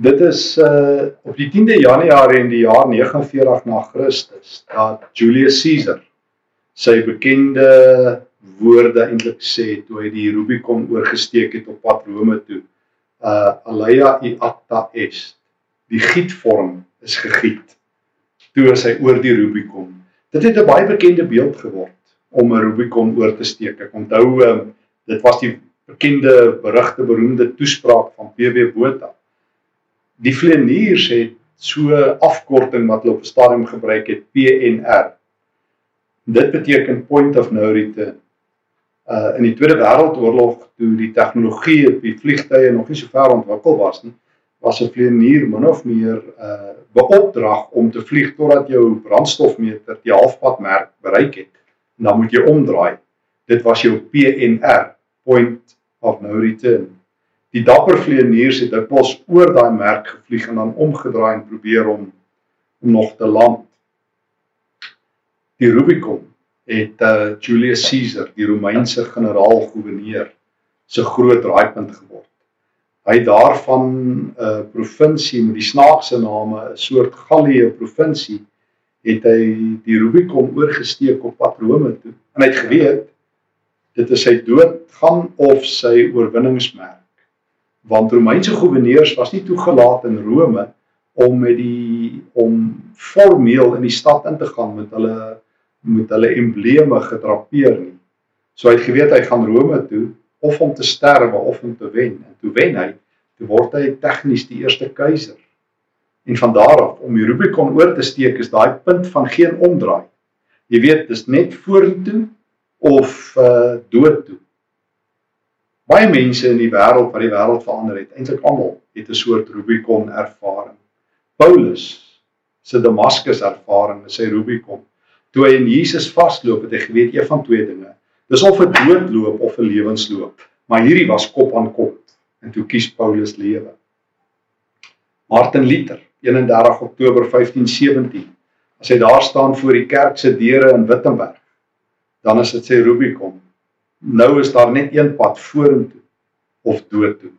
Dit is uh op die 10de Januarie in die jaar 49 na Christus dat Julius Caesar sy bekende woorde eintlik sê toe hy die Rubicon oorgesteek het op pad Rome toe. Uh Aleia iacta est. Die gietvorm is gegiet toe hy oor die Rubicon. Dit het 'n baie bekende beeld geword om 'n Rubicon oor te steek. Ek onthou um, dit was die bekende berugte beroemde toespraak van PW Botha. Die vleeniers het so afkorting wat hulle op 'n stadium gebruik het PNR. Dit beteken point of no return. Uh in die Tweede Wêreldoorlog toe die tegnologie op die vliegtye nog nie so ver ontwikkel was nie, was 'n vleenier min of meer uh beopdrag om te vlieg totdat jou brandstofmeter die halfpad merk bereik het. En dan moet jy omdraai. Dit was jou PNR, point of no return. Die dapper vlieëniers het dikwels oor daai merk gevlieg en dan omgedraai en probeer om om nog te land. Die Rubicon het uh, Julius Caesar, die Romeinse generaal-goewerneur, se groot draaipunt geword. Hy daarvan 'n uh, provinsie met die snaakse name, 'n soort Gallië provinsie, het hy die Rubicon oorgesteek op pad Rome toe. En hy het geweet dit is sy doodgang of sy oorwinningsmerk. Want Romeinse goewerneurs was nie toegelaat in Rome om met die om formeel in die stad in te gaan met hulle met hulle embleme gedrapeer nie. So hy het geweet hy gaan Rome toe of om te sterwe of om te wen. En toe wen hy, toe word hy tegnies die eerste keiser. En van daar af om die Rubicon oor te steek is daai punt van geen omdraai. Jy weet, dis net vorentoe of uh dood toe. Baie mense in die wêreld wat die wêreld verander het, eintlik almal het 'n soort Rubicon ervaring. Paulus se Damaskus ervaring, sy Rubicon. Toe hy in Jesus vasloop, het hy geweet een van twee dinge. Dis of 'n doodloop of 'n lewensloop. Maar hierdie was kop aan kop en toe kies Paulus lewe. Martin Luther, 31 Oktober 1517. As hy daar staan voor die kerk se deure in Wittenberg, dan is dit sy Rubicon. Nou is daar net een pad vorentoe of dood toe.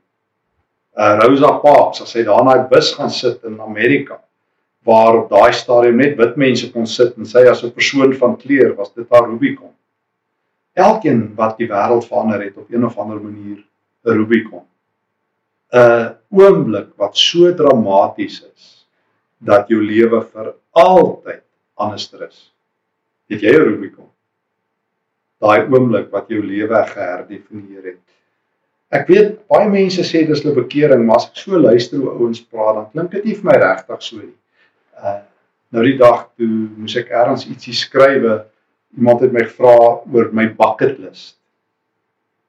Uh Rosa Parks, as sy daar in daai bus gaan sit in Amerika waar op daai stadium net wit mense kon sit en sy as 'n persoon van kleur was dit haar Rubicon. Elkeen wat die wêreld verander het op een of ander manier 'n Rubicon. 'n oomblik wat so dramaties is dat jou lewe vir altyd anderster is. Het jy 'n Rubicon? Daai oomblik wat jou lewe geherdefinieer het. Ek weet baie mense sê dis 'n bekering, maar as ek so luister hoe ouens praat, dan klink dit nie vir my regtig so nie. Uh nou die dag toe moes ek ergens ietsie skrywe, iemand het my gevra oor my bucket list.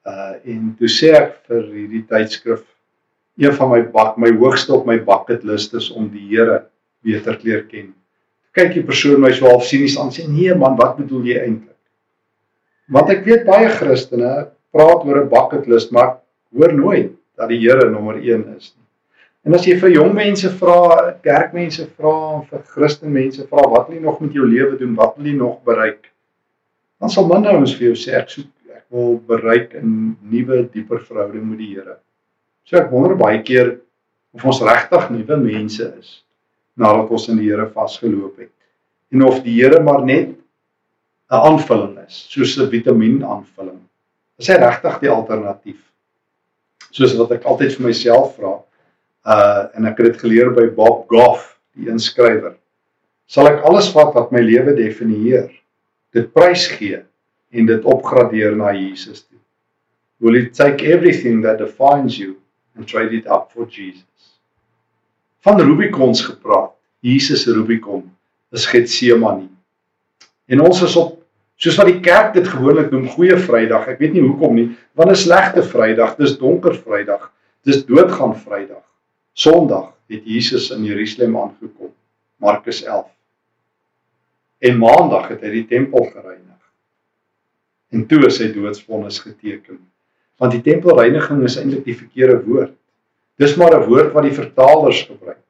Uh en toe sê ek vir hierdie tydskrif een van my bak my hoogste op my bucket list is om die Here beter leer ken. Kyk die persoon my so half sinies aan sê nee man, wat bedoel jy eintlik? Want ek weet baie Christene praat oor 'n bucket list, maar hoor nooit dat die Here nommer 1 is nie. En as jy vir jong mense vra, kerkmense vra, vir Christen mense vra, wat wil jy nog met jou lewe doen? Wat wil jy nog bereik? Dan sal min ouens vir jou sê ek soek ek wil bereik 'n nuwe, dieper verhouding met die Here. So ek wonder baie keer of ons regtig nuwe mense is nadat ons in die Here vasgeloop het. En of die Here maar net 'n aanvulling is, soos 'n vitamien aanvulling. Is hy regtig die alternatief? Soos wat ek altyd vir myself vra, uh en ek het dit geleer by Bob Goff, die inskrywer. Sal ek alles wat wat my lewe definieer, dit prys gee en dit opgradeer na Jesus toe? Will you take everything that defines you and trade it up for Jesus? Van Rubicons gepraat. Jesus se Rubicon is Getsemane. En ons is op soos wat die kerk dit gewoonlik noem goeie Vrydag. Ek weet nie hoekom nie, want 'n slegte Vrydag, dis donker Vrydag, dis doodgaan Vrydag. Sondag het Jesus in Jerusalem aangekom. Markus 11. En Maandag het hy die tempel gereinig. En toe is sy doodsvonnis geteken. Want die tempelreiniging is eintlik die verkeerde woord. Dis maar 'n woord wat die vertalers gebruik.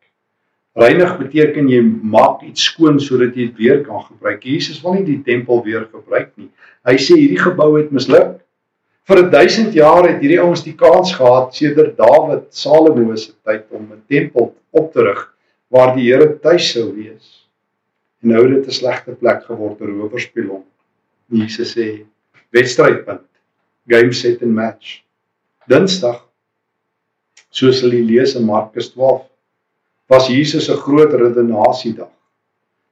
Reinig beteken jy maak iets skoon sodat jy dit weer kan gebruik. Jesus wil nie die tempel weer gebruik nie. Hy sê hierdie gebou het misluk. Vir 1000 jaar het hierdie ouens die kans gehad sedert Dawid Salomo se tyd om 'n tempel op te rig waar die Here tuis sou wees. En nou het dit 'n slegte plek geword, 'n rowerspelonk. Jesus sê wedstrydpunt, game set and match. Dinsdag soos hulle lees in Markus 12 was Jesus 'n groot redenasiedag.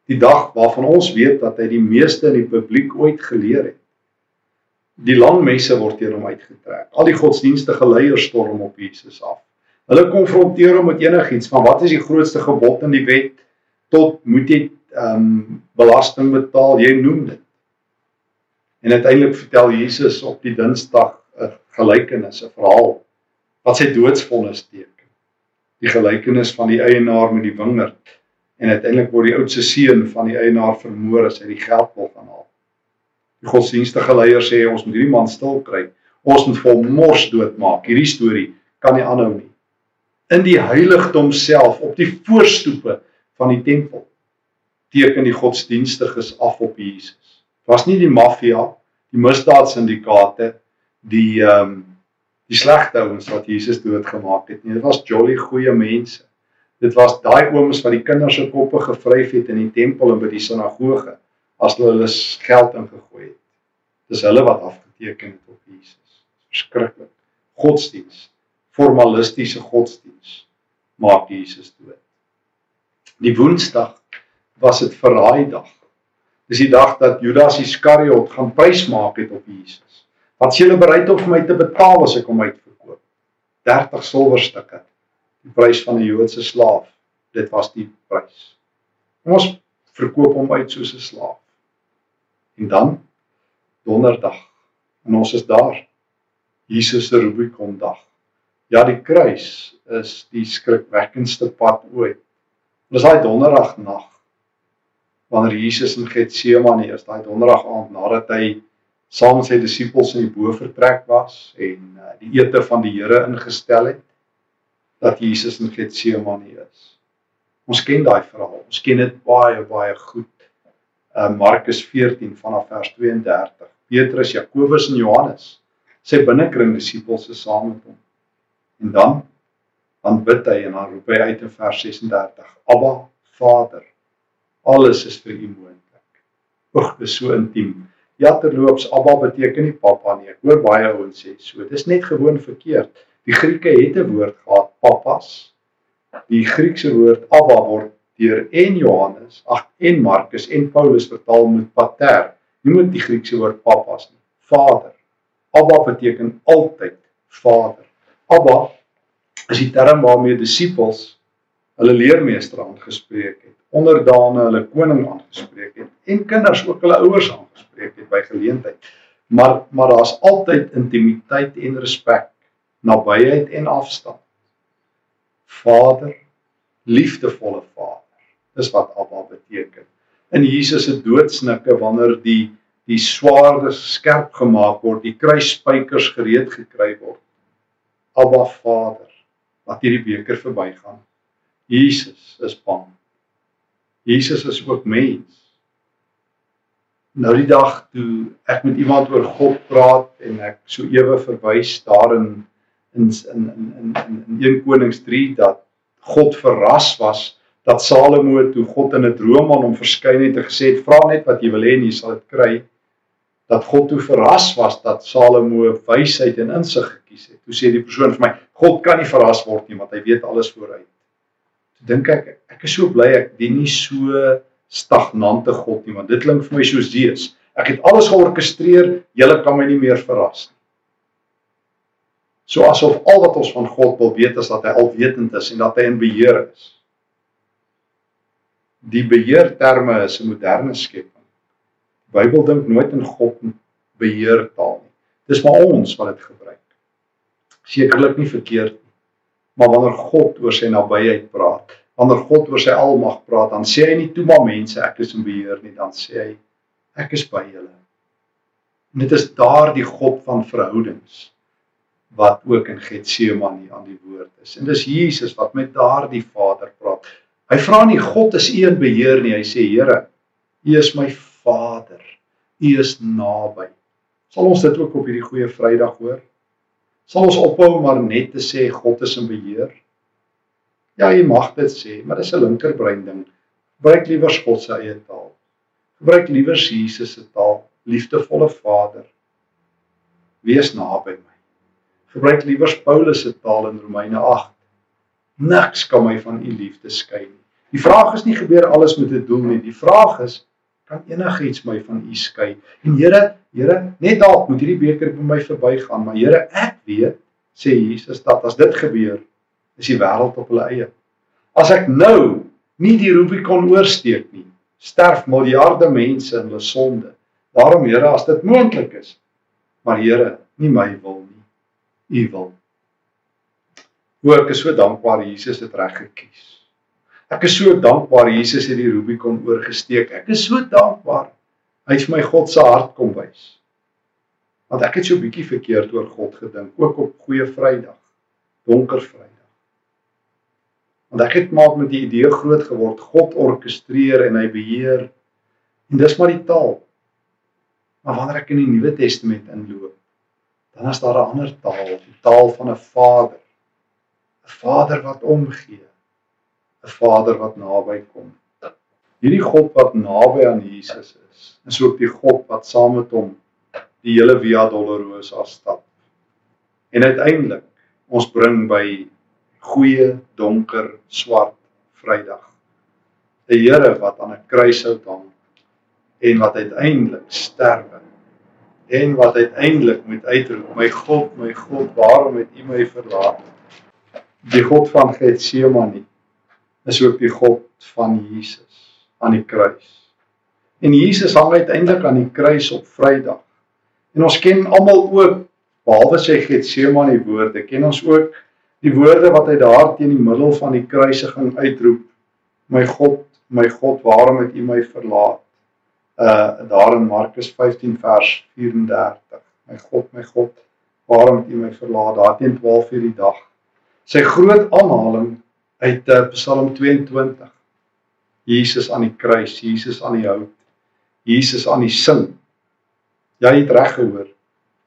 Die dag waarvan ons weet dat hy die meeste in die publiek ooit geleer het. Die lang messe word teen hom uitgetrek. Al die godsdienstige leiers storm op Jesus af. Hulle konfronteer hom met enigiets van wat is die grootste gebod in die wet tot moet jy ehm um, belasting betaal, jy noem dit. En uiteindelik vertel Jesus op die Dinsdag 'n gelykenis, 'n verhaal wat sy doodsvonnis teken. Die gelykenis van die eienaar met die wingerd en uiteindelik word die oudste seun van die eienaar vermoor as hy die geld wil gaan haal. Die godsdienstige leiers sê ons moet hierdie man stil kry. Ons moet hom mors doodmaak. Hierdie storie kan nie aanhou nie. In die heiligdom self op die voorstoepe van die tempel teken die godsdienstiges af op Jesus. Was nie die maffia, die misdaadsyndikaate, die ehm um, die slegte ouens wat Jesus doodgemaak het nie. Dit was jolly goeie mense. Dit was daai ooms wat die kinders se koppe gevryf het in die tempel en by die sinagoge as hulle hulle geld ingegooi het. Dis hulle wat afgeteken het op Jesus. Verskriklik. Godsdiens, formalistiese godsdiens maak Jesus dood. Die Woensdag was dit verraai dag. Dis die dag dat Judas Iskariot gaan prys maak het op Jesus. Wat s'julle bereid om vir my te betaal as ek hom uitverkoop? 30 silwerstukke. Die prys van 'n Joodse slaaf. Dit was die prys. Ons verkoop hom uit soos 'n slaaf. En dan donderdag en ons is daar. Jesus se Rubicon dag. Ja, die kruis is die skrikwekkendste pad ooit. Dis daai donderdag nag wanneer Jesus in Getsemane is, daai donderdag aand nadat hy saam met sy disippels in die bovertrek was en uh, die ete van die Here ingestel het dat Jesus in Getsemane is. Ons ken daai verhaal. Ons ken dit baie baie goed. Uh Markus 14 vanaf vers 32. Petrus, Jakobus en Johannes sy binnekring disippels is saam met hom. En dan dan bid hy en dan roep hy uit in vers 36: Abba, Vader, alles is vir U moontlik. Oeg, dis so intiem. Ja terloops Abba beteken nie pappa nie. Ek hoor baie ouens sê so. Dis net gewoon verkeerd. Die Grieke het 'n woord gehad, pappas. Die Griekse woord Abba word deur en Johannes, ag en Markus en Paulus vertaal met pater. Nie met die Griekse woord pappas nie. Vader. Abba beteken altyd Vader. Abba is die term waarmee disippels hulle leermeester aangespreek het onderdane hulle koning aangespreek het en kinders ook hulle ouers aangespreek het by geleentheid. Maar maar daar's altyd intimiteit en respek, nabyheid en afstand. Vader, liefdevolle Vader. Dis wat Abba beteken. In Jesus se doodsnikke wanneer die die swaarde skerp gemaak word, die kruisspykers gereed gekry word. Abba Vader, wat hierdie beker verbygaan. Jesus is bang Jesus is ook mens. Nou die dag toe ek met iemand oor God praat en ek so ewe verwys daarin in in in in in 1 Konings 3 dat God verras was dat Salomo toe God in 'n droom aan hom verskyn het en gesê het vra net wat jy wil hê en jy sal dit kry dat God toe verras was dat Salomo wysheid en insig gekies het. Toe sê die persoon vir my God kan nie verras word nie want hy weet alles vooruit dink ek ek is so bly ek dien nie so stagnante God nie want dit klink vir my soos Zeus. Ek het alles georkestreer, julle kan my nie meer verras nie. So asof al wat ons van God wil weet is dat hy alwetend is en dat hy in beheer is. Die beheer terme is 'n moderne skepping. Die Bybel dink nooit in God beheer taal nie. Dis maar ons wat dit gebruik. Sekerlik nie verkeerd nie. Maar wanneer God oor sy nabyheid praat, wanneer God oor sy almag praat, dan sê hy nie toe maar mense ek is in beheer nie, dan sê hy ek is by julle. En dit is daardie God van verhoudings wat ook in Getsemane aan die woord is. En dis Jesus wat met daardie Vader praat. Hy vra nie God is in beheer nie, hy sê Here, U is my Vader. U is naby. Sal ons dit ook op hierdie goeie Vrydag hoor? Sal ons ophou maar net te sê God is in beheer? Ja, jy mag dit sê, maar dis 'n linkerbrein ding. Gebruik liewer God se eie taal. Gebruik liewer Jesus se taal, liefdevolle Vader. Wees naby my. Gebruik liewer Paulus se taal in Romeine 8. Niks kan my van u liefde skei nie. Die vraag is nie gebeur alles met 'n doel nie. Die vraag is kan enigiets my van u skei? En Here, Here, net dalk moet hierdie beker by my verbygaan, maar Here, ek weet, sê Jesus, dat as dit gebeur, is die wêreld op hulle eie. As ek nou nie die Rubicon oorsteek nie, sterf miljarde mense in hulle sonde. Daarom Here, as dit moontlik is, maar Here, nie my wil nie, u wil. Hoe ek is so dankbaar Jesus het reg gekies. Ek is so dankbaar Jesus het die Rubicon oorgesteek. Ek is so dankbaar. Hy het my God se hart kom wys. Want ek het so bietjie verkeerd oor God gedink, ook op Goeie Vrydag, Donker Vrydag. Want ek het maar met die idee groot geword God orkestreer en hy beheer. En dis maar die taal. Maar wanneer ek in die Nuwe Testament inloop, dan is daar 'n ander taal, die taal van 'n Vader. 'n Vader wat omgee. 'n Vader wat naby kom. Hierdie God wat naby aan Jesus is, is ook die God wat saam met hom die hele Via Dolorosa stap. En uiteindelik ons bring by goeie donker swart Vrydag. 'n Here wat aan 'n kruishout hang en wat uiteindelik sterwe en wat uiteindelik moet uitroep my God my God waarom het U my verlaat die God van Getsemane is ook die God van Jesus aan die kruis. En Jesus hang uiteindelik aan die kruis op Vrydag. En ons ken almal ook behalwe sy Getsemane woorde ken ons ook die woorde wat hy daar teen die middel van die kruisiging uitroep my God my God waarom het U my verlaat? Uh daar in Markus 15 vers 34 my God my God waarom het U my verlaat? Daar teen 12 uur die dag. Sy groot aanhaling uit uh, Psalm 22 Jesus aan die kruis Jesus aan die hout Jesus aan die sing jy het reg gehoor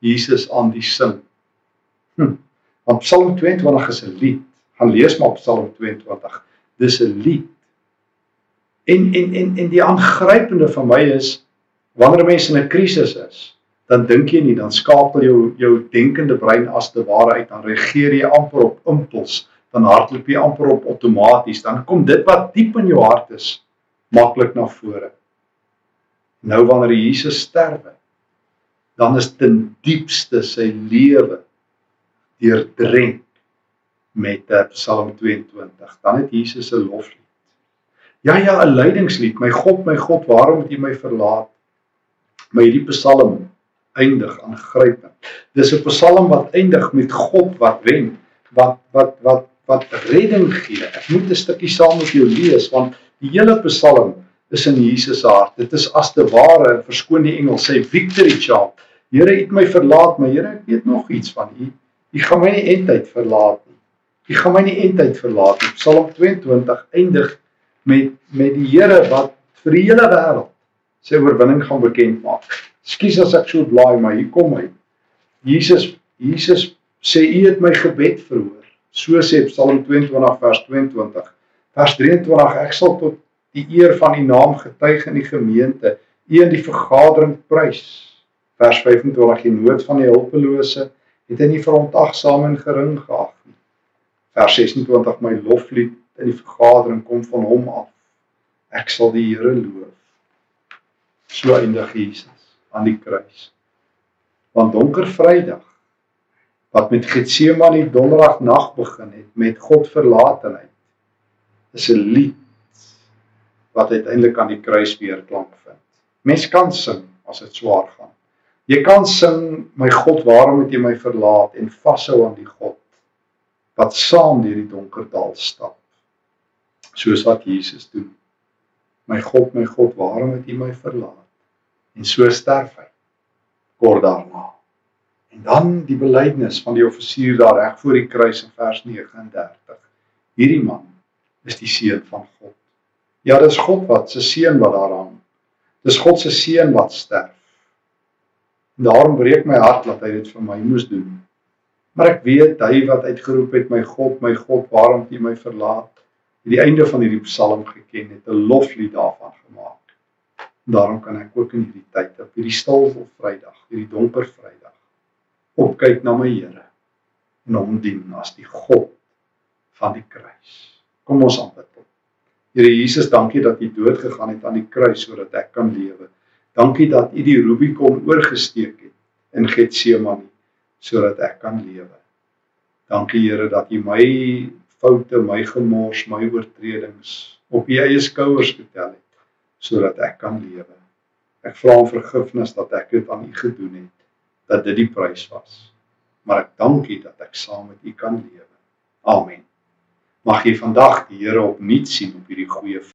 Jesus aan die sing hm. Want Psalm 22 is 'n lied. Gaan lees maar Psalm 22. Dis 'n lied. En en en en die aangrypende van my is wanneer mense in 'n krisis is, dan dink jy nie, dan skakel jou jou denkende brein as te ware uit, dan reageer jy amper op impuls, dan hardloop jy amper op outomaties, dan kom dit wat diep in jou hart is maklik na vore. Nou wanneer Jesus sterwe, dan is ten diepste sy lewe deurdrenk met uh, Psalm 22. Dan het Jesus 'n loflied. Ja ja, 'n lydingslied. My God, my God, waarom het U my verlaat? My hierdie Psalm eindig aangrypend. Dis 'n Psalm wat eindig met God wat wen, wat wat wat wat redding gee. Ek moet 'n stukkie saam met jou lees want die hele Psalm is in Jesus se hart. Dit is as te ware, verskoon die engel sê victory chant. Here, U het my verlaat, maar Here, ek weet nog iets van U. U gaan my nie eintlik verlaat nie. U gaan my nie eintlik verlaat nie. Psalm 22 eindig met met die Here wat vir die hele wêreld sy oorwinning gaan bekend maak. Ekskuus as ek so blaai, maar hier kom hy. Jesus Jesus sê u het my gebed verhoor. So sê Psalm 22 vers 22. Vers 23 ek sal tot die eer van u naam getuig in die gemeente, u in die vergadering prys. Vers 25 die nood van die hulpelose het hy nie verontagsaam en gering geag nie. Vers 26 my loflied in die vergadering kom van hom af. Ek sal die Here loof. So eindig Jesus aan die kruis. Want donker Vrydag wat met Getsemane donderdag nag begin het met God verlatenheid is 'n lied wat uiteindelik aan die kruis weer klank vind. Mens kan sing as dit swaar gaan. Jy kan sing my God, waarom het jy my verlaat en vashou aan die God wat saam deur die donker dal stap. Soos wat Jesus doen. My God, my God, waarom het jy my verlaat? En so sterf hy kort daarna. En dan die belydenis van die offisier daar reg voor die kruis in vers 39. Hierdie man is die seun van God. Ja, dis God wat se seun wat daar hang. Dis God se seun wat sterf Daarom breek my hart dat hy dit vir my moes doen. Maar ek weet hy wat uitgeroep het, my God, my God, waarom het U my verlaat? Het die einde van hierdie Psalm geken het 'n loflied daarvan gemaak. Daarom kan ek ook in hierdie tyd op hierdie stil of Vrydag, hierdie donker Vrydag, opkyk na my Here en hom dien as die God van die kruis. Kom ons aanbid hom. Here Jesus, dankie dat U dood gegaan het aan die kruis sodat ek kan lewe. Dankie dat U die Rubicon oorgesteek het in Getsemane sodat ek kan lewe. Dankie Here dat U my foute, my gemors, my oortredings op U eie skouers getel het sodat ek kan lewe. Ek vra om vergifnis dat ek dit aan U gedoen het, dat dit die prys was. Maar ek dank U dat ek saam met U kan lewe. Amen. Mag jy vandag die Here opnuut sien op hierdie goeie